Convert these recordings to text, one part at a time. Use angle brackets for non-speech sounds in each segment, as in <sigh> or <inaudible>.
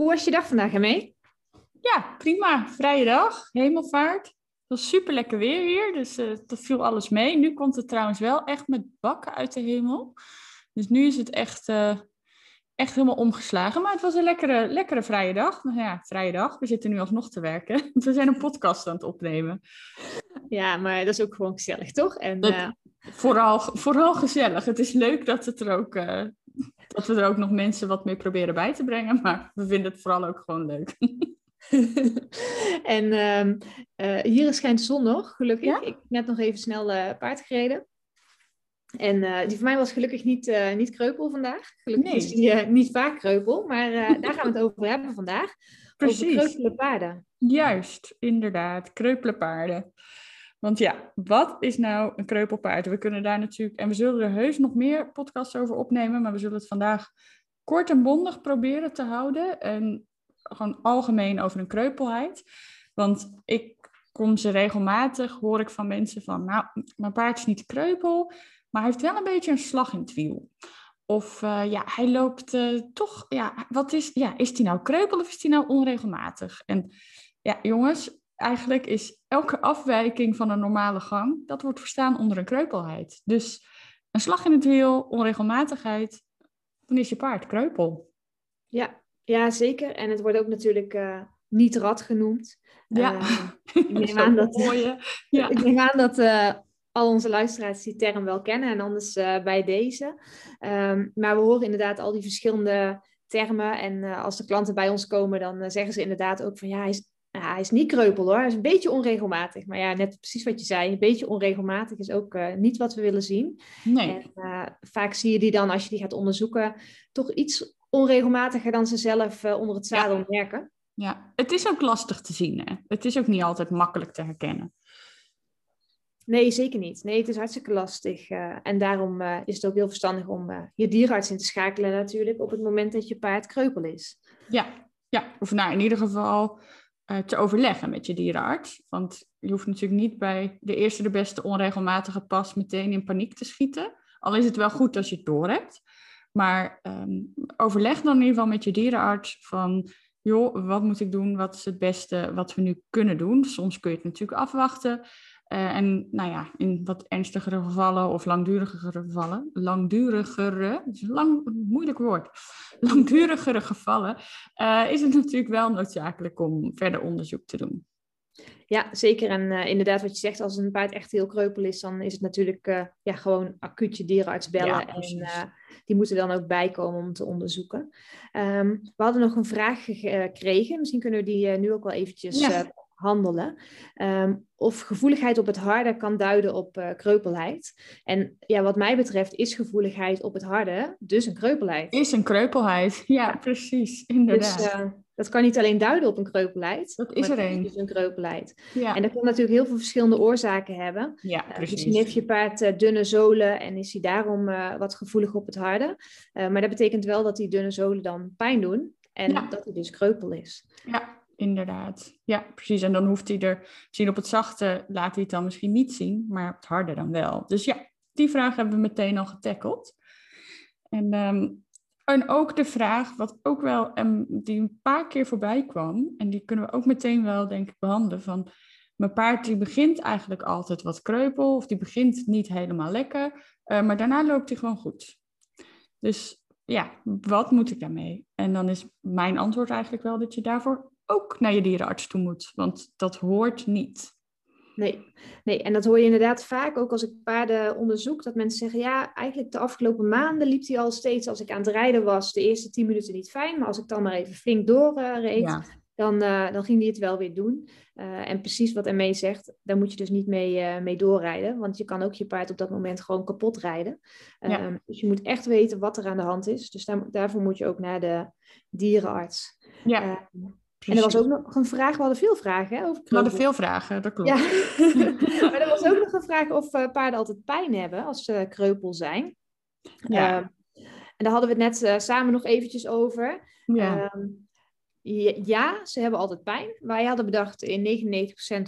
Hoe was je dag vandaag, mee? Ja, prima. Vrije dag, hemelvaart. Het was super lekker weer hier, dus uh, dat viel alles mee. Nu komt het trouwens wel echt met bakken uit de hemel. Dus nu is het echt, uh, echt helemaal omgeslagen. Maar het was een lekkere, lekkere vrije dag. Nou ja, vrije dag. We zitten nu alsnog te werken. <laughs> We zijn een podcast aan het opnemen. Ja, maar dat is ook gewoon gezellig, toch? En, dat, uh... vooral, vooral gezellig. Het is leuk dat het er ook dat we er ook nog mensen wat meer proberen bij te brengen. Maar we vinden het vooral ook gewoon leuk. <laughs> en uh, hier schijnt de zon nog, gelukkig. Ik heb net nog even snel uh, paard gereden. En uh, die voor mij was gelukkig niet, niet kreupel vandaag. Gelukkig nee. is die niet vaak kreupel, maar daar gaan we het <laughs> over hebben vandaag. Precies. Over kreupele paarden. Juist, inderdaad. Kreupele paarden. Want ja, wat is nou een kreupelpaard? We kunnen daar natuurlijk, en we zullen er heus nog meer podcasts over opnemen, maar we zullen het vandaag kort en bondig proberen te houden. En gewoon algemeen over een kreupelheid. Want ik kom ze regelmatig, hoor ik van mensen van, nou, mijn paard is niet kreupel, maar hij heeft wel een beetje een slag in het wiel. Of uh, ja, hij loopt uh, toch, ja, wat is, ja, is hij nou kreupel of is hij nou onregelmatig? En ja, jongens, eigenlijk is elke afwijking van een normale gang, dat wordt verstaan onder een kreupelheid. Dus een slag in het wiel, onregelmatigheid, dan is je paard kreupel. Ja, ja zeker. En het wordt ook natuurlijk uh, niet rad genoemd. Ja, uh, <laughs> ik neem aan dat, mooie. <laughs> Ja. ik neem aan dat uh, al onze luisteraars die term wel kennen en anders bij deze. Um, maar we horen inderdaad al die verschillende termen. En als de klanten bij ons komen, dan zeggen ze inderdaad ook van ja, hij is ja, hij is niet kreupel hoor, hij is een beetje onregelmatig. Maar ja, net precies wat je zei, een beetje onregelmatig is ook uh, niet wat we willen zien. Nee. En uh, vaak zie je die dan, als je die gaat onderzoeken, toch iets onregelmatiger dan ze zelf uh, onder het zadel ja. merken. Ja, het is ook lastig te zien. Hè? Het is ook niet altijd makkelijk te herkennen. Nee, zeker niet. Nee, het is hartstikke lastig. en daarom is het ook heel verstandig om je dierenarts in te schakelen natuurlijk op het moment dat je paard kreupel is. Ja, ja. of nou in ieder geval te overleggen met je dierenarts. Want je hoeft natuurlijk niet bij de eerste de beste onregelmatige pas meteen in paniek te schieten. Al is het wel goed als je het door hebt. Maar um, overleg dan in ieder geval met je dierenarts van, joh, wat moet ik doen? Wat is het beste wat we nu kunnen doen? Soms kun je het natuurlijk afwachten. Uh, en nou ja, in wat ernstigere gevallen of langdurigere gevallen, langdurigere, dat is een lang, moeilijk woord, <laughs> langdurigere gevallen, uh, is het natuurlijk wel noodzakelijk om verder onderzoek te doen. Ja, zeker. En uh, inderdaad, wat je zegt, als een paard echt heel kreupel is, dan is het natuurlijk ja, gewoon acuut je dierenarts bellen. Ja, en die moeten dan ook bijkomen om te onderzoeken. Um, we hadden nog een vraag gekregen. Misschien kunnen we die nu ook wel eventjes ja handelen. Um, of gevoeligheid op het harde kan duiden op uh, kreupelheid. En ja, wat mij betreft is gevoeligheid op het harde dus een kreupelheid. Is een kreupelheid, <laughs> ja, precies, inderdaad. Dus, uh, dat kan niet alleen duiden op een kreupelheid. Dat is er een. Dus een kreupelheid. Ja. En dat kan natuurlijk heel veel verschillende oorzaken hebben. Ja, precies. Uh, misschien heeft je paard dunne zolen en is hij daarom wat gevoelig op het harde. maar dat betekent wel dat die dunne zolen dan pijn doen. En ja. dat hij dus kreupel is. Ja, inderdaad. Ja, precies. En dan hoeft hij er zien op het zachte, laat hij het dan misschien niet zien, maar op het harde dan wel. Dus ja, die vraag hebben we meteen al getackeld. En, um, en ook de vraag, wat ook wel, um, die een paar keer voorbij kwam, en die kunnen we ook meteen wel, denk ik, behandelen, van mijn paard die begint eigenlijk altijd wat kreupel, of die begint niet helemaal lekker, uh, maar daarna loopt hij gewoon goed. Dus ja, wat moet ik daarmee? En dan is mijn antwoord eigenlijk wel dat je daarvoor ook naar je dierenarts toe moet, want dat hoort niet. Nee, nee, en dat hoor je inderdaad vaak ook als ik paarden onderzoek, dat mensen zeggen, ja, eigenlijk de afgelopen maanden liep hij al steeds, als ik aan het rijden was, de eerste tien minuten niet fijn, maar als ik dan maar even flink doorreed, uh, ja. dan, uh, dan ging hij het wel weer doen. Uh, en precies wat Ermee zegt, daar moet je dus niet mee, uh, mee doorrijden. Want je kan ook je paard op dat moment gewoon kapot rijden. Ja. Um, dus je moet echt weten wat er aan de hand is. Dus daar, daarvoor moet je ook naar de dierenarts. Ja. En er was ook nog een vraag, we hadden veel vragen hè, over We hadden veel vragen, dat klopt. Ja. <laughs> maar er was ook nog een vraag of paarden altijd pijn hebben als ze kreupel zijn. Ja. Uh, en daar hadden we het net samen nog eventjes over. Ja. Um, ja, ze hebben altijd pijn. Wij hadden bedacht in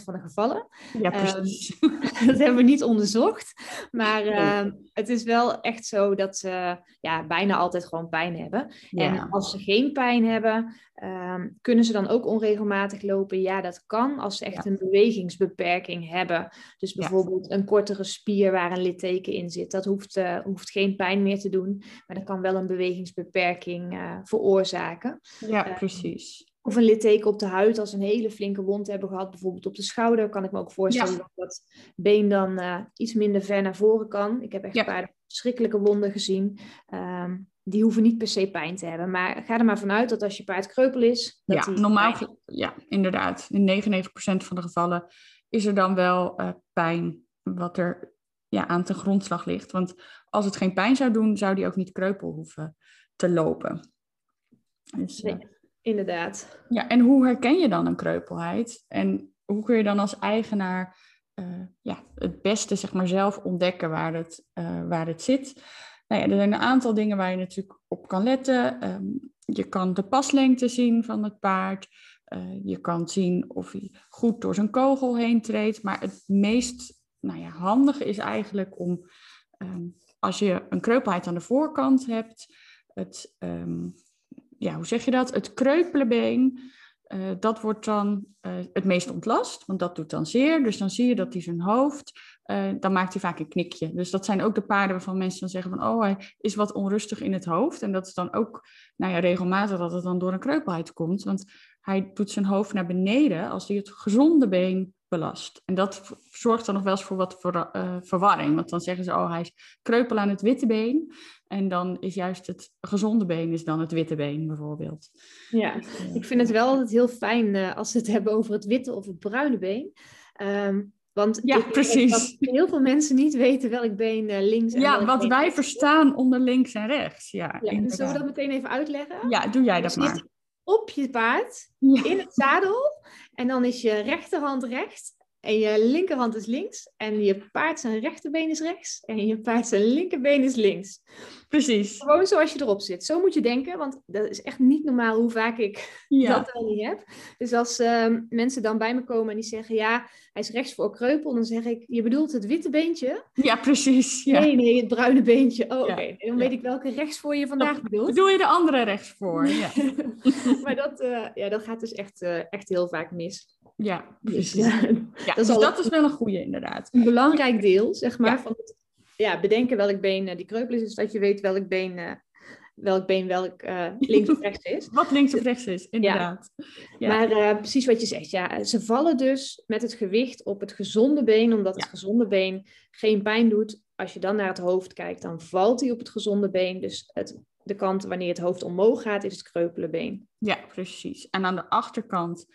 99% van de gevallen. Ja, precies. Um, <laughs> dat hebben we niet onderzocht. Maar um, het is wel echt zo dat ze ja, bijna altijd gewoon pijn hebben. Ja. En als ze geen pijn hebben, um, kunnen ze dan ook onregelmatig lopen? Ja, dat kan als ze echt ja. een bewegingsbeperking hebben. Dus bijvoorbeeld een kortere spier waar een litteken in zit. Dat hoeft, uh, hoeft geen pijn meer te doen. Maar dat kan wel een bewegingsbeperking uh, veroorzaken. Ja, precies. Of een litteken op de huid als ze een hele flinke wond hebben gehad, bijvoorbeeld op de schouder, kan ik me ook voorstellen ja. dat dat been dan uh, iets minder ver naar voren kan. Ik heb echt ja. een paar verschrikkelijke wonden gezien. Um, die hoeven niet per se pijn te hebben. Maar ga er maar vanuit dat als je paard kreupel is. Dat ja, normaal, pijn... ja, inderdaad. In 99% van de gevallen is er dan wel uh, pijn wat er ja, aan ten grondslag ligt. Want als het geen pijn zou doen, zou die ook niet kreupel hoeven te lopen. Dus, nee. Inderdaad. Ja, en hoe herken je dan een kreupelheid? En hoe kun je dan als eigenaar uh, ja, het beste zeg maar, zelf ontdekken waar het, uh, waar het zit? Nou ja, er zijn een aantal dingen waar je natuurlijk op kan letten. Um, je kan de paslengte zien van het paard. Uh, je kan zien of hij goed door zijn kogel heen treedt. Maar het meest nou ja, handige is eigenlijk om, um, als je een kreupelheid aan de voorkant hebt, het um, ja, hoe zeg je dat? Het kreupelenbeen, uh, dat wordt dan uh, het meest ontlast, want dat doet dan zeer. Dus dan zie je dat hij zijn hoofd, uh, dan maakt hij vaak een knikje. Dus dat zijn ook de paarden waarvan mensen dan zeggen van, oh, hij is wat onrustig in het hoofd. En dat is dan ook, nou ja, regelmatig dat het dan door een kreupelheid komt. Want hij doet zijn hoofd naar beneden als hij het gezonde been belast. En dat zorgt dan nog wel eens voor wat ver, verwarring. Want dan zeggen ze, oh, hij is kreupel aan het witte been. En dan is juist het gezonde been is dan het witte been bijvoorbeeld. Ja, ik vind het wel altijd heel fijn uh, als ze het hebben over het witte of het bruine been. Um, want ja, precies. Heel veel mensen niet weten welk been uh, links en Ja, wat wij rechts. verstaan onder links en rechts. Ja, ja en zullen we dat meteen even uitleggen? Ja, doe jij dat maar. Op je paard, ja. in het zadel. En dan is je rechterhand rechts en je linkerhand is links. En je paard zijn rechterbeen is rechts. En je paard zijn linkerbeen is links. Precies. Gewoon zoals je erop zit. Zo moet je denken, want dat is echt niet normaal hoe vaak ik ja. dat wel niet heb. Dus als uh, mensen dan bij me komen en die zeggen, ja, hij is rechts voor kreupel, dan zeg ik, je bedoelt het witte beentje? Ja, precies. Ja. Nee, nee, het bruine beentje. Oh, oké. Okay. Dan weet ik welke rechts voor je vandaag dan bedoelt. Bedoel je de andere rechts voor? Ja. <laughs> maar dat, uh, ja, dat gaat dus echt, uh, echt heel vaak mis. Ja, precies. Ja, <laughs> ja, dus dat is wel een goede inderdaad. Een belangrijk deel, zeg maar, van het ja, bedenken welk been uh, die kreupel is, is dat je weet welk been, uh, welk, been welk uh, links of rechts is. <laughs> wat links of rechts is, inderdaad. Ja. Maar precies wat je zegt, ja, ze vallen dus met het gewicht op het gezonde been, omdat het gezonde been geen pijn doet. Als je dan naar het hoofd kijkt, dan valt hij op het gezonde been. Dus het, de kant wanneer het hoofd omhoog gaat, is het kreupele been. Ja, precies. En aan de achterkant,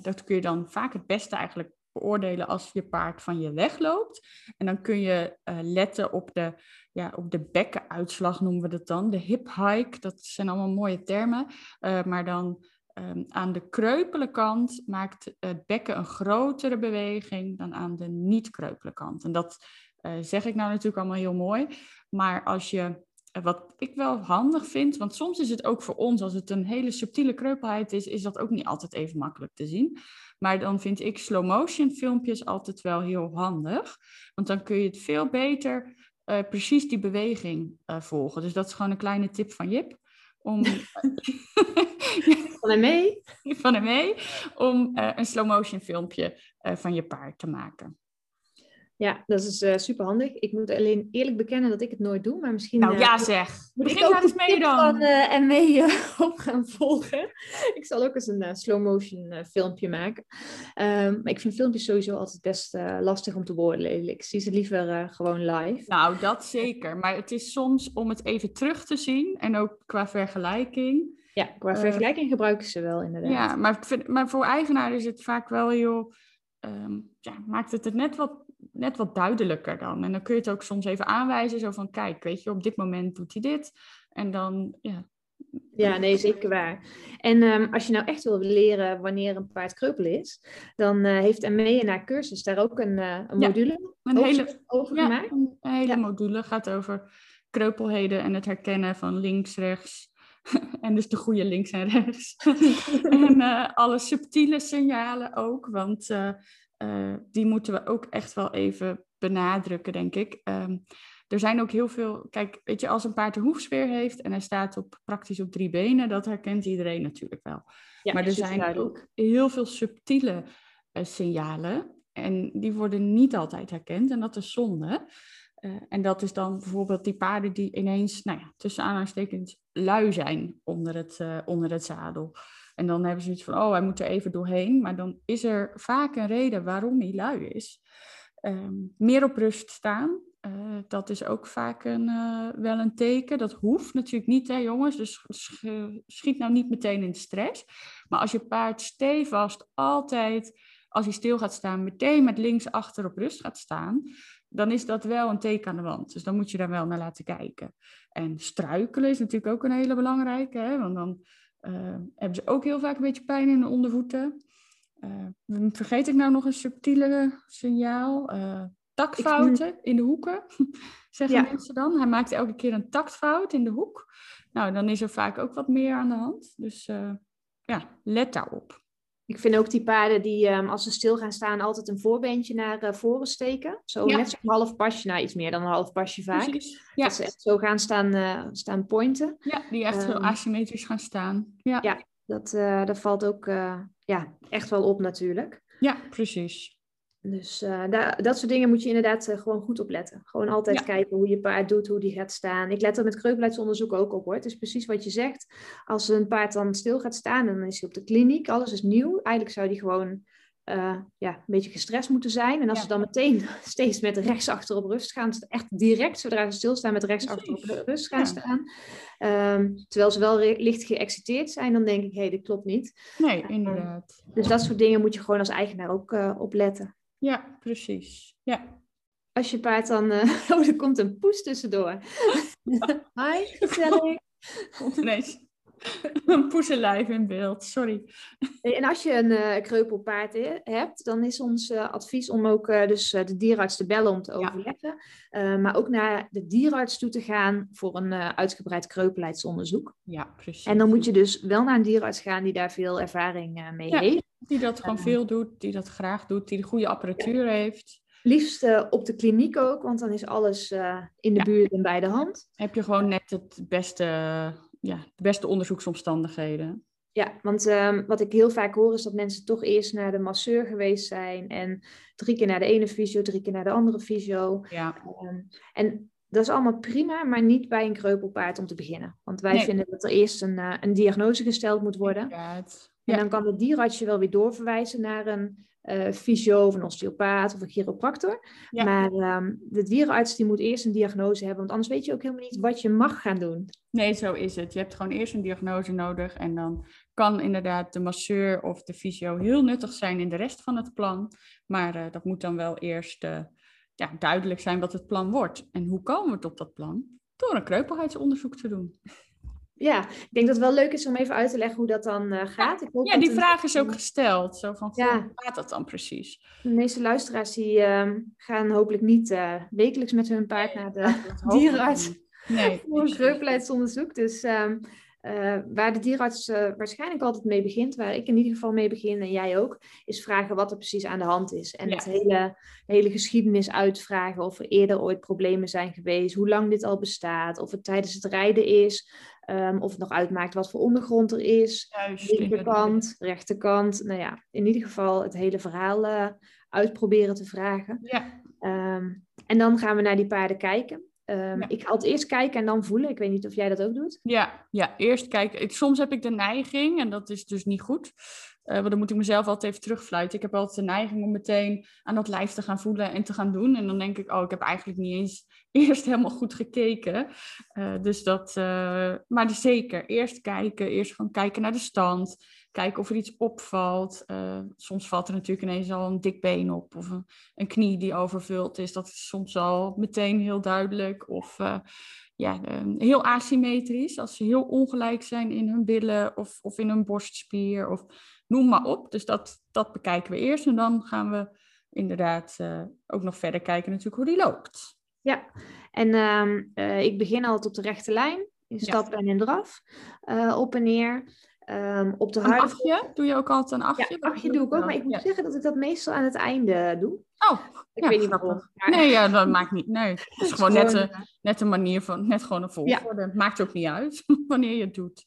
dat kun je dan vaak het beste eigenlijk beoordelen als je paard van je wegloopt. En dan kun je uh, letten op de, ja, op de bekkenuitslag, noemen we dat dan. De hip hike, dat zijn allemaal mooie termen. Uh, maar dan um, aan de kreupele kant maakt het bekken een grotere beweging dan aan de niet-kreupele kant. En dat zeg ik nou natuurlijk allemaal heel mooi. Maar als je wat ik wel handig vind, want soms is het ook voor ons, als het een hele subtiele kreupelheid is, is dat ook niet altijd even makkelijk te zien. Maar dan vind ik slow motion filmpjes altijd wel heel handig. Want dan kun je het veel beter uh, precies die beweging uh, volgen. Dus dat is gewoon een kleine tip van Jip. Om, <laughs> <laughs> van hem mee. Van hem mee. Om uh, een slow motion filmpje van je paard te maken. Ja, dat is uh, super handig. Ik moet alleen eerlijk bekennen dat ik het nooit doe, maar misschien. Nou ja, zeg. Moet Begin ik ook eens mee dan. Van, uh, en mee op gaan volgen. ik zal ook eens een slow motion filmpje maken. Um, maar ik vind filmpjes sowieso altijd best lastig om te beoordelen. Ik zie ze liever gewoon live. Nou, dat zeker. Maar het is soms om het even terug te zien en ook qua vergelijking. Ja, qua vergelijking gebruiken ze wel inderdaad. Ja, maar, maar voor eigenaar is het vaak wel heel Ehm, ja, maakt het het net wat, net wat duidelijker dan. En dan kun je het ook soms even aanwijzen, zo van kijk, weet je, op dit moment doet hij dit. En dan, ja. Ja, nee, zeker waar. En um, als je nou echt wil leren wanneer een paard kreupel is, dan uh, heeft ME naar cursus daar ook een, uh, een module een hele, over ja, gemaakt. Een, hele module gaat over kreupelheden en het herkennen van links, rechts, <laughs> en dus de goede links en rechts. <laughs> <laughs> en uh, alle subtiele signalen ook, want uh, uh, die moeten we ook echt wel even benadrukken, denk ik. Um, er zijn ook heel veel, kijk, weet je, als een paard een hoefsfeer heeft en hij staat op, praktisch op drie benen, dat herkent iedereen natuurlijk wel. Ja, maar er zijn ook heel veel subtiele signalen en die worden niet altijd herkend en dat is zonde. Uh, en dat is dan bijvoorbeeld die paarden die ineens, nou ja, tussen aanhalingstekens, lui zijn onder het, onder het zadel. En dan hebben ze iets van, oh, hij moet er even doorheen. Maar dan is er vaak een reden waarom hij lui is. Um, meer op rust staan, uh, dat is ook vaak een, wel een teken. Dat hoeft natuurlijk niet, hè jongens. Dus schiet nou niet meteen in de stress. Maar als je paard stevast altijd, als hij stil gaat staan, meteen met links achter op rust gaat staan dan is dat wel een teken aan de wand. Dus dan moet je daar wel naar laten kijken. En struikelen is natuurlijk ook een hele belangrijke, hè? want dan hebben ze ook heel vaak een beetje pijn in de ondervoeten. Uh, vergeet ik nou nog een subtiele signaal? Uh, taktfouten in de hoeken, <laughs> zeggen mensen dan. Hij maakt elke keer een taktfout in de hoek. Nou, dan is er vaak ook wat meer aan de hand. Dus ja, let daarop. Ik vind ook die paarden die, um, als ze stil gaan staan, altijd een voorbeentje naar uh, voren steken. Zo net zo'n half pasje, nou iets meer dan een half pasje vaak. Ja. Dat ze echt zo gaan staan, uh, staan pointen. Ja, die echt um, asymmetrisch gaan staan. Ja, ja dat, uh, dat valt ook ja, echt wel op natuurlijk. Ja, precies. Dus uh, dat soort dingen moet je inderdaad uh, gewoon goed opletten. Gewoon altijd kijken hoe je paard doet, hoe die gaat staan. Ik let er met kreupelheidsonderzoek ook op hoor. Het is precies wat je zegt. Als een paard dan stil gaat staan, dan is hij op de kliniek, alles is nieuw. Eigenlijk zou die gewoon uh, ja, een beetje gestrest moeten zijn. En als ze dan meteen <laughs> steeds met rechts achter op rust gaan, echt direct zodra ze stilstaan met rechts achter op rust gaan staan. Um, terwijl ze wel licht geëxciteerd zijn, dan denk ik, hé, hey, dit klopt niet. Nee, inderdaad. dus dat soort dingen moet je gewoon als eigenaar ook opletten. Ja, precies. Ja. Als je paard dan... Uh, <laughs> oh, er komt een poes tussendoor. <laughs> Hi, gezellig. Komt ineens een poesenlijf in beeld, sorry. En als je een uh, kreupelpaard hebt, dan is ons uh, advies om ook uh, dus, de dierarts te bellen om te overleggen. maar ook naar de dierarts toe te gaan voor een uitgebreid kreupelheidsonderzoek. Ja, precies. En dan moet je dus wel naar een dierarts gaan die daar veel ervaring mee ja. heeft. Die dat gewoon veel doet, die dat graag doet, die de goede apparatuur heeft. Liefst uh, op de kliniek ook, want dan is alles uh, in de ja. buurt en bij de hand. Heb je gewoon net het beste, ja, de beste onderzoeksomstandigheden. Ja, want um, wat ik heel vaak hoor is dat mensen toch eerst naar de masseur geweest zijn en drie keer naar de ene fysio, drie keer naar de andere fysio. Ja. Um, en dat is allemaal prima, maar niet bij een kreupelpaard om te beginnen. Want wij nee. vinden dat er eerst een, uh, een diagnose gesteld moet worden. Ja, en dan kan de dierarts je wel weer doorverwijzen naar een uh, fysio of een osteopaat of een chiropractor. Ja. Maar um, de dierenarts die moet eerst een diagnose hebben, want anders weet je ook helemaal niet wat je mag gaan doen. Nee, zo is het. Je hebt gewoon eerst een diagnose nodig en dan kan inderdaad de masseur of de fysio heel nuttig zijn in de rest van het plan. Maar uh, dat moet dan wel eerst uh, ja, duidelijk zijn wat het plan wordt. En hoe komen we tot dat plan? Door een kreupelheidsonderzoek te doen ja, ik denk dat het wel leuk is om even uit te leggen hoe dat dan uh, gaat. Ik hoop ja, die vraag is ook gesteld. Zo van, ja. hoe gaat dat dan precies? De meeste luisteraars die uh, gaan hopelijk niet uh, wekelijks met hun paard naar de dierenarts nee, <laughs> voor een kreupelheidsonderzoek. Dus um, waar de dierenarts waarschijnlijk altijd mee begint, waar ik in ieder geval mee begin en jij ook, is vragen wat er precies aan de hand is. En ja. het hele, hele geschiedenis uitvragen of er eerder ooit problemen zijn geweest, hoe lang dit al bestaat, of het tijdens het rijden is. Um, of het nog uitmaakt wat voor ondergrond er is. Juist, linkerkant, rechterkant. Nou ja, in ieder geval het hele verhaal uh, uitproberen te vragen. Ja. Ehm, en dan gaan we naar die paarden kijken. Um, Ik ga het eerst kijken en dan voelen. Ik weet niet of jij dat ook doet. Ja, ja eerst kijken. Ik, soms heb ik de neiging, en dat is dus niet goed. Uh, want dan moet ik mezelf altijd even terugfluiten. Ik heb altijd de neiging om meteen aan dat lijf te gaan voelen en te gaan doen. En dan denk ik, oh, ik heb eigenlijk niet eens <laughs> eerst helemaal goed gekeken. Uh, dus dat, uh, maar zeker, eerst kijken. Eerst gewoon kijken naar de stand kijken of er iets opvalt. Uh, soms valt er natuurlijk ineens al een dik been op of een, een, knie die overvuld is. Dat is soms al meteen heel duidelijk. Of uh, ja, uh, heel asymmetrisch, als ze heel ongelijk zijn in hun billen of, of in hun borstspier of noem maar op. Dus dat, dat bekijken we eerst en dan gaan we inderdaad ook nog verder kijken natuurlijk hoe die loopt. Ja, en ehm, ik begin altijd op de rechte lijn, in stap ja. en in draf, op en neer. Um, op de een harde... achtje? Doe je ook altijd een achtje? Ja, achtje doe ik ook, maar ik moet zeggen dat ik dat meestal aan het einde doe. Oh, ik weet niet waarom. Nee, ja, dat maakt niet. Nee, <laughs> het is gewoon, net, een, net een manier van, net gewoon een volgorde. Ja. Maakt ook niet uit <laughs> wanneer je het doet.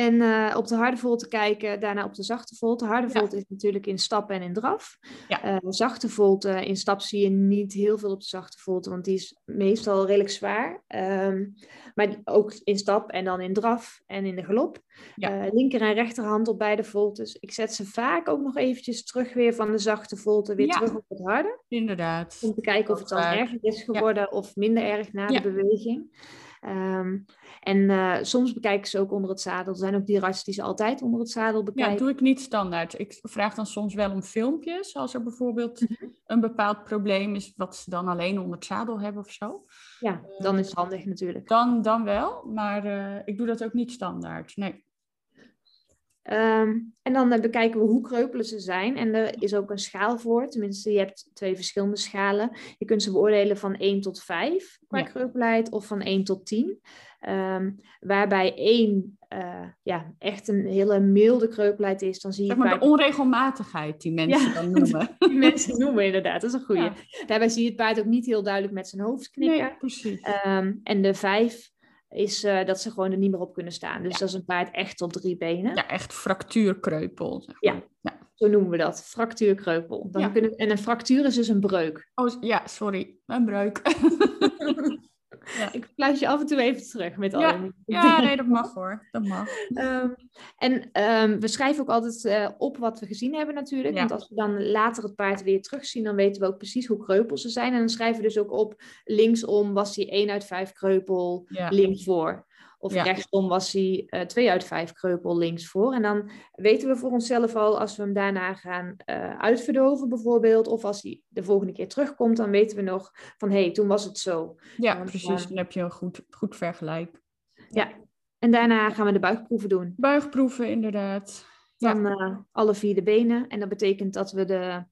En uh, op de harde volte kijken, daarna op de zachte volte. Harde ja. volte is natuurlijk in stap en in draf. Ja. Uh, zachte volte, in stap zie je niet heel veel op de zachte volte, want die is meestal redelijk zwaar. Um, maar ook in stap en dan in draf en in de galop. Ja. Linker en rechterhand op beide voltes. Ik zet ze vaak ook nog eventjes terug weer van de zachte volte weer terug op het harde. Inderdaad. Om te kijken of het dan erger is geworden of minder erg na de beweging. Um, en uh, soms bekijken ze ook onder het zadel. Er zijn ook dierenartsen die ze altijd onder het zadel bekijken. Ja, doe ik niet standaard. Ik vraag dan soms wel om filmpjes. Als er bijvoorbeeld mm -hmm. een bepaald probleem is wat ze dan alleen onder het zadel hebben of zo. Ja, dan is het handig natuurlijk. Dan, dan wel, maar uh, ik doe dat ook niet standaard. Nee. Um, en dan uh, bekijken we hoe kreupelen ze zijn. En er is ook een schaal voor. Tenminste, je hebt twee verschillende schalen. Je kunt ze beoordelen van 1 tot 5 qua ja. kreupelheid of van 1 tot 10. Um, waarbij 1 uh, ja, echt een hele milde kreupelheid is. Dan zie je zeg maar de onregelmatigheid die mensen ja, dan noemen. <laughs> die mensen noemen inderdaad, dat is een goede. Ja. Daarbij zie je het paard ook niet heel duidelijk met zijn hoofd knikken. Nee, precies. Um, en de 5 is uh, dat ze gewoon er niet meer op kunnen staan. Dus ja. dat is een paard echt op drie benen. Ja, echt fractuurkreupel. Zeg maar. ja. ja. zo noemen we dat. Fractuurkreupel. Dan ja. kunnen, en een fractuur is dus een breuk. Oh ja, sorry. Een breuk. <laughs> Ja. Ik fluit je af en toe even terug met ja. alle Ja, nee, dat mag hoor. Dat mag. Um, en um, we schrijven ook altijd uh, op wat we gezien hebben natuurlijk. Ja. Want als we dan later het paard weer terugzien, dan weten we ook precies hoe kreupel ze zijn. En dan schrijven we dus ook op, linksom was hij 1 uit 5 kreupel, ja. linksvoor. Of ja. rechtsom was hij uh, 2 uit 5 kreupel linksvoor. En dan weten we voor onszelf al, als we hem daarna gaan uh, uitverdoven bijvoorbeeld, of als hij de volgende keer terugkomt, dan weten we nog van, hé, hey, toen was het zo. Ja, precies. Dan heb je een goed, goed vergelijk. Ja, en daarna gaan we de buigproeven doen. Buigproeven, inderdaad. Dan ja. uh, alle vier de benen. En dat betekent dat we de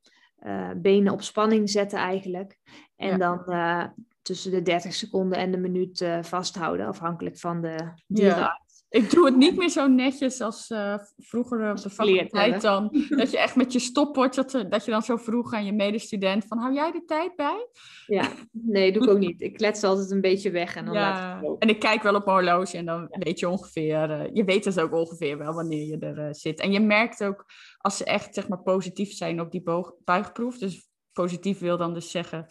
uh, benen op spanning zetten eigenlijk. En ja. dan uh, tussen de 30 seconden en de minuut uh, vasthouden, afhankelijk van de dierenarts. Ja. Ik doe het niet meer zo netjes als uh, vroeger op de faculteit dan. <laughs> Dat je echt met je stopwatch, dat, dat je dan zo vroeg aan je medestudent van, hou jij de tijd bij? Ja, nee, doe ik ook niet. Ik klets altijd een beetje weg en dan ja. laat ik En ik kijk wel op mijn horloge en dan ja. weet je ongeveer, uh, je weet dus ook ongeveer wel wanneer je er uh, zit. En je merkt ook, als ze echt zeg maar positief zijn op die buigproef, dus positief wil dan dus zeggen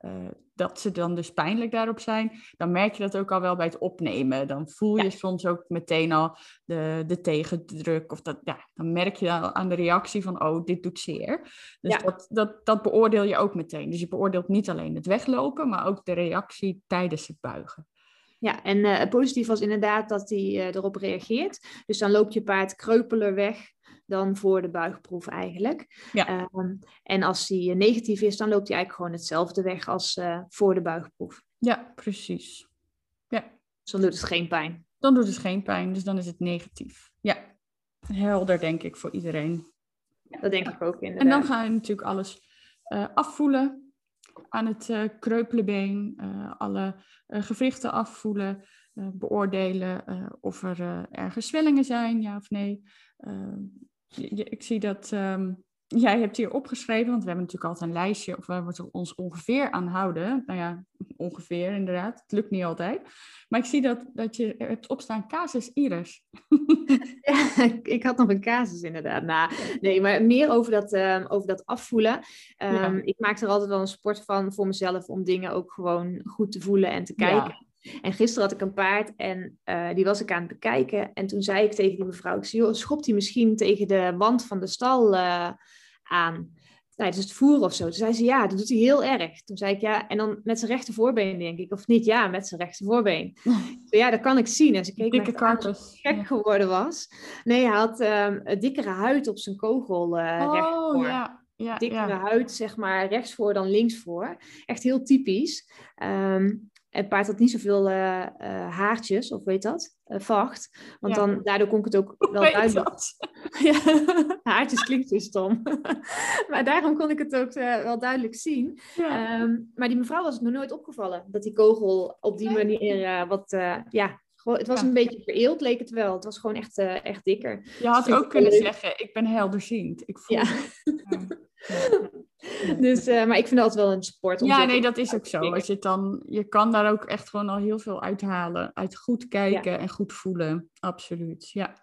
uh, dat ze dan dus pijnlijk daarop zijn, dan merk je dat ook al wel bij het opnemen. Dan voel je ja. soms ook meteen al de, de tegendruk. Of dat, ja, dan merk je al aan de reactie van, oh, dit doet zeer. Dus ja. dat, dat, dat beoordeel je ook meteen. Dus je beoordeelt niet alleen het weglopen, maar ook de reactie tijdens het buigen. Ja, en uh, positief was inderdaad dat hij uh, erop reageert. Dus dan loopt je paard kreupeler weg dan voor de buigproef eigenlijk. Ja. Um, en als die negatief is, dan loopt hij eigenlijk gewoon hetzelfde weg als uh, voor de buigproef. Ja, precies. Ja. Dus dan doet het geen pijn. Dan doet het geen pijn, dus dan is het negatief. Ja, helder denk ik voor iedereen. Ja, dat denk ik ook inderdaad. En dan ga je natuurlijk alles uh, afvoelen aan het uh, kreupelenbeen, alle gewrichten afvoelen, beoordelen of er ergens zwellingen zijn, ja of nee. Ik zie dat um, jij hebt hier opgeschreven, want we hebben natuurlijk altijd een lijstje, of we moeten ons ongeveer aan houden. Nou ja, ongeveer inderdaad. Het lukt niet altijd. Maar ik zie dat, dat je hebt opstaan casus iris. <laughs> <laughs> ja, ik had nog een casus inderdaad. Nou, nee, maar meer over dat, um, over dat afvoelen. Um, Ik maak er altijd wel een sport van voor mezelf om dingen ook gewoon goed te voelen en te kijken. En gisteren had ik een paard en uh, die was ik aan het bekijken. En toen zei ik tegen die mevrouw, ik zei, joh, schopt hij misschien tegen de wand van de stal uh, aan? tijdens het voeren of zo. Toen zei ze, ja, dat doet hij heel erg. Toen zei ik, ja, en dan met zijn rechter voorbeen, denk ik. Of niet, ja, met zijn rechter voorbeen. <laughs> ja, dat kan ik zien. En ze keek Dikke karpus. gek geworden was. Nee, hij had um, een dikkere huid op zijn kogel uh, oh, rechtvoor. ja. Ja, dikkere ja. huid, zeg maar, rechtsvoor dan linksvoor. Echt heel typisch. Um, het paard had niet zoveel uh, uh, haartjes, of weet dat, uh, vacht. Want Ja. dan, daardoor kon ik het ook <laughs> wel Weet duidelijk... <laughs> Ja, <laughs> haartjes klinkt weer stom. maar daarom kon ik het ook eh, wel duidelijk zien. Ja. Ehm, maar die mevrouw was het nog nooit opgevallen. Dat die kogel op die manier eh, wat... eh, ja, gewoon, het was Ja. een beetje vereeld, leek het wel. Het was gewoon echt, eh, echt dikker. Je had ook kunnen leuk. zeggen, ik ben helderziend. Ik voel Ja. <laughs> Dus, eh, maar ik vind dat wel een sport. om Ja, nee, dat is ook zo. Als je, het dan, je kan daar ook echt gewoon al heel veel uithalen. Uit goed kijken en goed voelen. Absoluut, ja.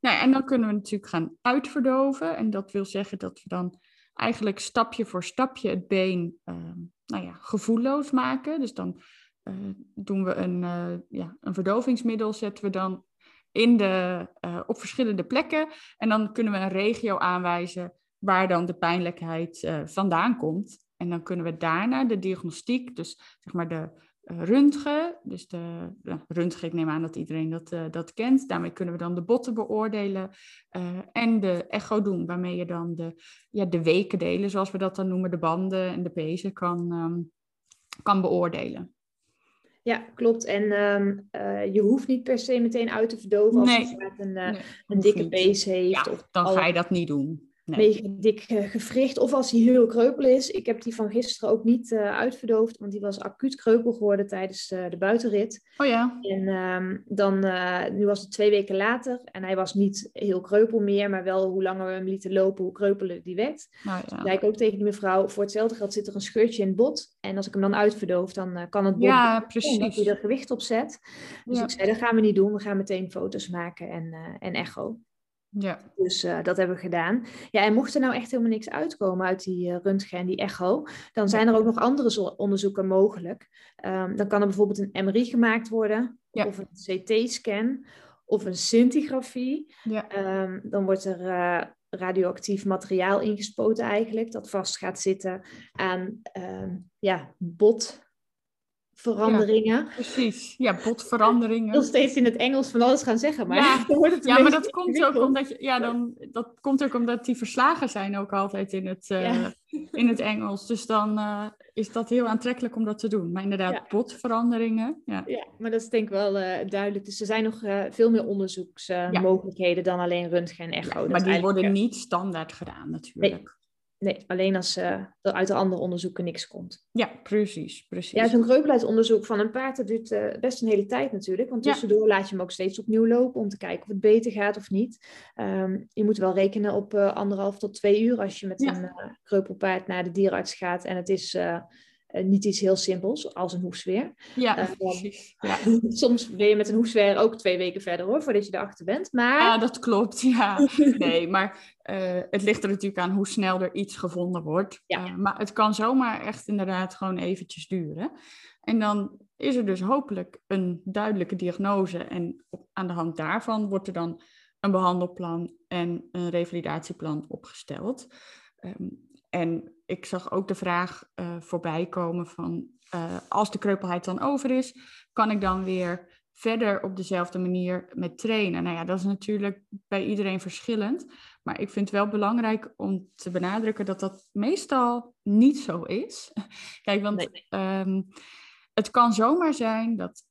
Nou, en dan kunnen we natuurlijk gaan uitverdoven. En dat wil zeggen dat we dan eigenlijk stapje voor stapje het been ehm, nou ja, gevoelloos maken. Dus dan doen we een, eh, ja, een verdovingsmiddel, zetten we dan in de, eh, op verschillende plekken. En dan kunnen we een regio aanwijzen waar dan de pijnlijkheid eh, vandaan komt. En dan kunnen we daarna de diagnostiek, dus zeg maar de röntgen, dus de röntgen, ik neem aan dat iedereen dat, dat kent. Daarmee kunnen we dan de botten beoordelen en de echo doen, waarmee je dan de, ja, de weken delen, zoals we dat dan noemen, de banden en de pezen kan, ehm, kan beoordelen. Ja, klopt. En ehm, eh, je hoeft niet per se meteen uit te verdoven als Nee. een eh, Nee, een dikke pees heeft. Ja, of dan al ga je dat niet doen. Nee. een beetje dik eh, gewricht. Of als hij heel kreupel is. Ik heb die van gisteren ook niet eh, uitverdoofd, want die was acuut kreupel geworden tijdens eh, de buitenrit. Oh ja, En ehm, dan, nu was het twee weken later en hij was niet heel kreupel meer, maar wel hoe langer we hem lieten lopen, hoe kreupeler die werd. nou Toen ja. zei ik ook tegen die mevrouw, voor hetzelfde geld zit er een scheurtje in het bot. En als ik hem dan uitverdoof, dan kan het bot Ja, omdat hij precies. er gewicht op zet. Dus Ja. ik zei, dat gaan we niet doen. We gaan meteen foto's maken en, en echo. Ja. Dus eh, dat hebben we gedaan. Ja, en mocht er nou echt helemaal niks uitkomen uit die eh, röntgen en die echo, dan zijn er ook nog andere zo- onderzoeken mogelijk. Ehm, dan kan er bijvoorbeeld een MRI gemaakt worden, Ja. of een CT-scan, of een scintigrafie. Ja. Ehm, dan wordt er eh, radioactief materiaal ingespoten eigenlijk, dat vast gaat zitten aan ehm, ja, botveranderingen. Precies. Ja, botveranderingen. Nog steeds in het Engels van alles gaan zeggen, maar Ja. <laughs> dan wordt het een Ja, maar dat komt ook omdat je, ja, dan, dat komt ook omdat die verslagen zijn ook altijd in het, eh, Ja. in het Engels. Dus dan eh, is dat heel aantrekkelijk om dat te doen. Maar inderdaad, Ja. botveranderingen. Ja. Ja, maar dat is denk ik wel eh, duidelijk. Dus er zijn nog veel meer onderzoeksmogelijkheden dan alleen röntgen en echo. Maar die eigenlijk, worden niet standaard gedaan natuurlijk. Nee, alleen als eh, er uit de andere onderzoeken niks komt. Ja, precies. precies. Ja, zo'n kreupelheidsonderzoek van een paard, dat duurt eh, best een hele tijd natuurlijk. Want Ja. tussendoor laat je hem ook steeds opnieuw lopen om te kijken of het beter gaat of niet. Ehm, je moet wel rekenen op eh, anderhalf tot twee uur als je met Ja. een eh, kreupelpaard naar de dierenarts gaat. En het is eh, niet iets heel simpels, als een hoefsweer. ja, eh, precies. <laughs> Ja. Soms ben je met een hoefsweer ook twee weken verder hoor, voordat je erachter bent. Maar Ja, dat klopt. <laughs> Ja. <laughs> Nee, maar eh, het ligt er natuurlijk aan hoe snel er iets gevonden wordt. Ja. Maar het kan zomaar echt inderdaad gewoon eventjes duren. En dan is er dus hopelijk een duidelijke diagnose. En op, aan de hand daarvan wordt er dan een behandelplan en een revalidatieplan opgesteld. Ehm, en ik zag ook de vraag eh, voorbij komen van eh, als de kreupelheid dan over is, kan ik dan weer verder op dezelfde manier met trainen. Nou ja, dat is natuurlijk bij iedereen verschillend. Maar ik vind het wel belangrijk om te benadrukken dat dat meestal niet zo is. <laughs> Kijk, want Nee. ehm, het kan zomaar zijn dat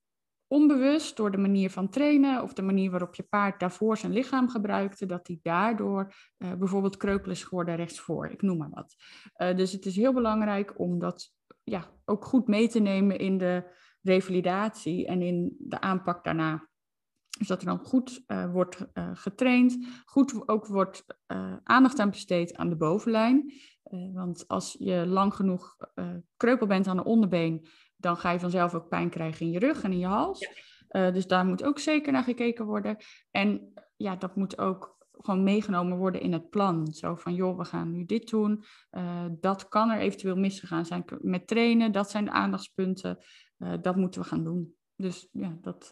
onbewust door de manier van trainen of de manier waarop je paard daarvoor zijn lichaam gebruikte, dat hij daardoor eh, bijvoorbeeld kreupel is geworden rechtsvoor. Ik noem maar wat. Eh, dus het is heel belangrijk om dat ja, ook goed mee te nemen in de revalidatie en in de aanpak daarna. Dus dat er dan goed wordt getraind, goed ook wordt aandacht aan besteed aan de bovenlijn. want als je lang genoeg kreupel bent aan de onderbeen, dan ga je vanzelf ook pijn krijgen in je rug en in je hals. dus daar moet ook zeker naar gekeken worden. En ja, dat moet ook gewoon meegenomen worden in het plan. Zo van, joh, we gaan nu dit doen. Uh, dat kan er eventueel misgegaan zijn met trainen. Dat zijn de aandachtspunten. Uh, dat moeten we gaan doen. Dus ja, dat...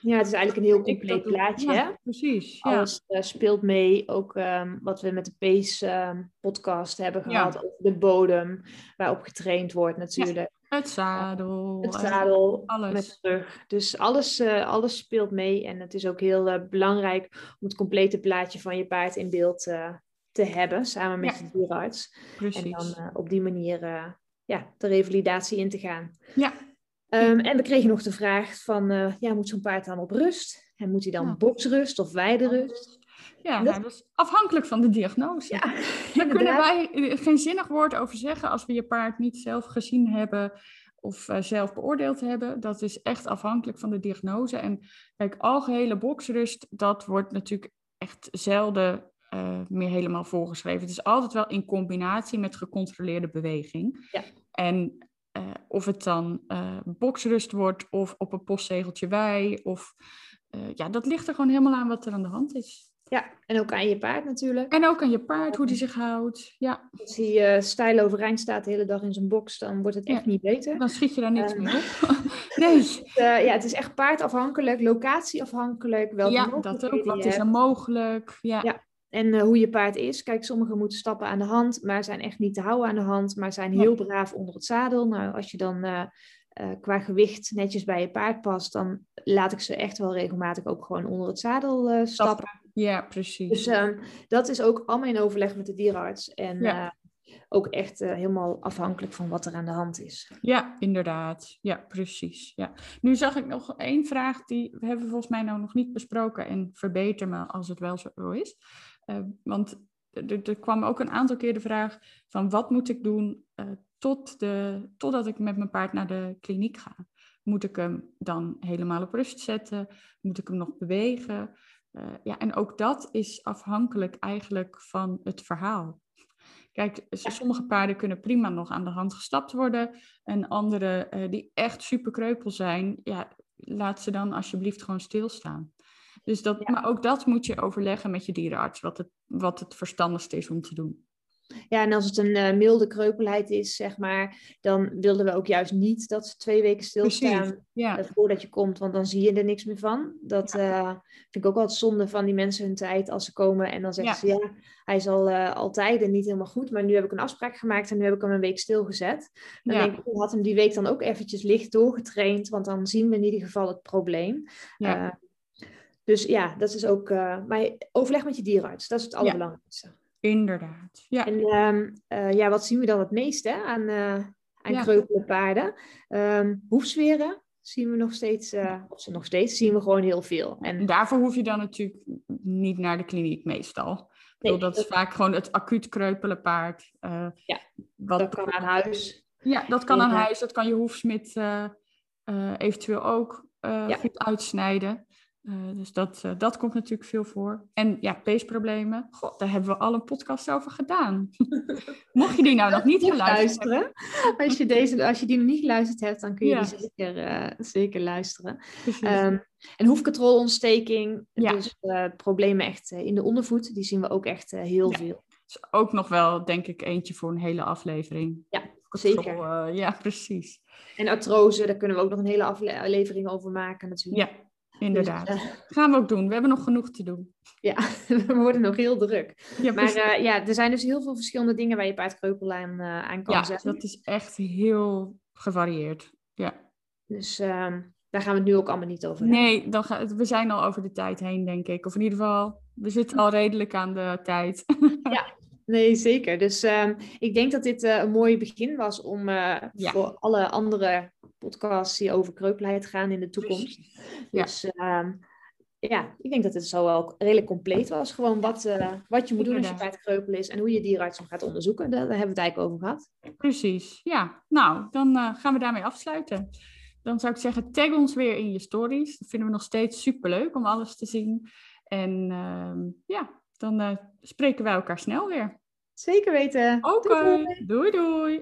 Ja, het is eigenlijk een heel compleet plaatje. Ja, precies. Ja. Alles speelt mee. Ook um, wat we met de PACE um, podcast hebben gehad. Ja. Over de bodem waarop getraind wordt natuurlijk. Het zadel. Het zadel, alles. met. Dus alles, uh, alles speelt mee. En het is ook heel uh, belangrijk om het complete plaatje van je paard in beeld uh, te hebben, samen met ja. je dierenarts. Precies. En dan op die manier ja, de revalidatie in te gaan. Ja. Um, en we kregen nog de vraag van, ja, moet zo'n paard dan op rust? En moet hij dan ja. boxrust of weiderust? Ja, dat... Nou, dat... is afhankelijk van de diagnose. Ja, <laughs> Daar kunnen wij geen zinnig woord over zeggen als we je paard niet zelf gezien hebben of uh, zelf beoordeeld hebben. Dat is echt afhankelijk van de diagnose. En kijk, algehele boksrust, dat wordt natuurlijk echt zelden uh, meer helemaal voorgeschreven. Het is altijd wel in combinatie met gecontroleerde beweging. Ja. En uh, of het dan boksrust wordt of op een postzegeltje wij. Of, ja, dat ligt er gewoon helemaal aan wat er aan de hand is. Ja, en ook aan je paard natuurlijk. En ook aan je paard, hoe die zich houdt. Ja. Als hij uh, stijl overeind staat de hele dag in zijn box, dan wordt het echt ja. niet beter. Dan schiet je daar niks uh, meer op. <laughs> <laughs> nee. Uh, ja, het is echt paardafhankelijk, locatieafhankelijk. Welke ja, dat ook. Wat is er mogelijk? Ja. ja. En hoe je paard is. Kijk, sommigen moeten stappen aan de hand, maar zijn echt niet te houden aan de hand, maar zijn heel braaf onder het zadel. Nou, als je dan uh, qua gewicht netjes bij je paard past, dan laat ik ze echt wel regelmatig ook gewoon onder het zadel uh, stappen. Ja, precies. Dus um, dat is ook allemaal in overleg met de dierenarts. En ja. uh, ook echt helemaal afhankelijk van wat er aan de hand is. Ja, inderdaad. Ja, precies. Ja. Nu zag ik nog één vraag, die we hebben volgens mij nou nog niet besproken. En verbeter me als het wel zo is. want er kwam ook een aantal keer de vraag van wat moet ik doen tot de, totdat ik met mijn paard naar de kliniek ga. Moet ik hem dan helemaal op rust zetten? Moet ik hem nog bewegen? Uh, ja, en ook dat is afhankelijk eigenlijk van het verhaal. Kijk, sommige paarden kunnen prima nog aan de hand gestapt worden. En andere uh, die echt super kreupel zijn, ja, laat ze dan alsjeblieft gewoon stilstaan. Dus dat, ja. Maar ook dat moet je overleggen met je dierenarts, wat het, wat het verstandigste is om te doen. Ja, en als het een uh, milde kreupelheid is, zeg maar, dan wilden we ook juist niet dat ze twee weken stilstaan ja. uh, voordat je komt, want dan zie je er niks meer van. Dat ja. uh, vind ik ook altijd zonde van die mensen hun tijd als ze komen en dan zeggen ja. ze, ja, hij is al altijd en niet helemaal goed, maar nu heb ik een afspraak gemaakt en nu heb ik hem een week stilgezet. Dan denk ik, ik had hem die week dan ook eventjes licht doorgetraind, want dan zien we in ieder geval het probleem. dus ja, dat is ook, maar overleg met je dierenarts, dat is het allerbelangrijkste. Inderdaad. Ja. En um, uh, ja, wat zien we dan het meest hè, aan, uh, aan ja. kreupele paarden? Um, hoefsferen zien we nog steeds, uh, of ze nog steeds, zien we gewoon heel veel. En daarvoor hoef je dan natuurlijk niet naar de kliniek meestal. Nee, dat, dat is vaak gewoon het acuut kreupele paard. ja, wat dat kan aan huis. Ja, dat kan aan huis. Dat kan je hoefsmid eventueel ook ja. goed uitsnijden. Uh, dus dat, uh, dat komt natuurlijk veel voor. En ja, peesproblemen. God, daar hebben we al een podcast over gedaan. <laughs> Mocht je die nou nog niet geluisterd luisteren. Als je, deze, als je die nog niet geluisterd hebt, dan kun je ja. die zeker, uh, zeker luisteren. Um, en hoefkatrolontsteking. Ja. Dus problemen echt in de ondervoet. Die zien we ook echt heel ja. veel. Dus ook nog wel, denk ik, eentje voor een hele aflevering. Ja, zeker. ja, precies. En artrose, daar kunnen we ook nog een hele aflevering over maken natuurlijk. Ja. Inderdaad. Dus, uh, Gaan we ook doen. We hebben nog genoeg te doen. Ja, <laughs> we worden nog heel druk. Ja, maar uh, ja, er zijn dus heel veel verschillende dingen waar je paard kreupelijn uh, aan kan ja, zetten. dat is echt heel gevarieerd. Ja. Dus ehm, daar gaan we het nu ook allemaal niet over hebben. Nee, dan ga, we zijn al over de tijd heen, denk ik. Of in ieder geval, we zitten al redelijk aan de tijd. <laughs> ja, Nee, zeker. Dus um, ik denk dat dit uh, een mooi begin was om uh, ja. voor alle andere podcasts die over kreupelheid gaan in de toekomst. Ja. Dus um, ja, ik denk dat het zo wel redelijk compleet was. Gewoon wat, uh, wat je moet doen als je paard kreupel is en hoe je dierenarts gaat onderzoeken. Daar, daar hebben we het eigenlijk over gehad. Precies, ja. Nou, dan gaan we daarmee afsluiten. dan zou ik zeggen, tag ons weer in je stories. Dat vinden we nog steeds superleuk om alles te zien. En ehm, ja, dan spreken wij elkaar snel weer. Zeker weten. Oké, doei doei.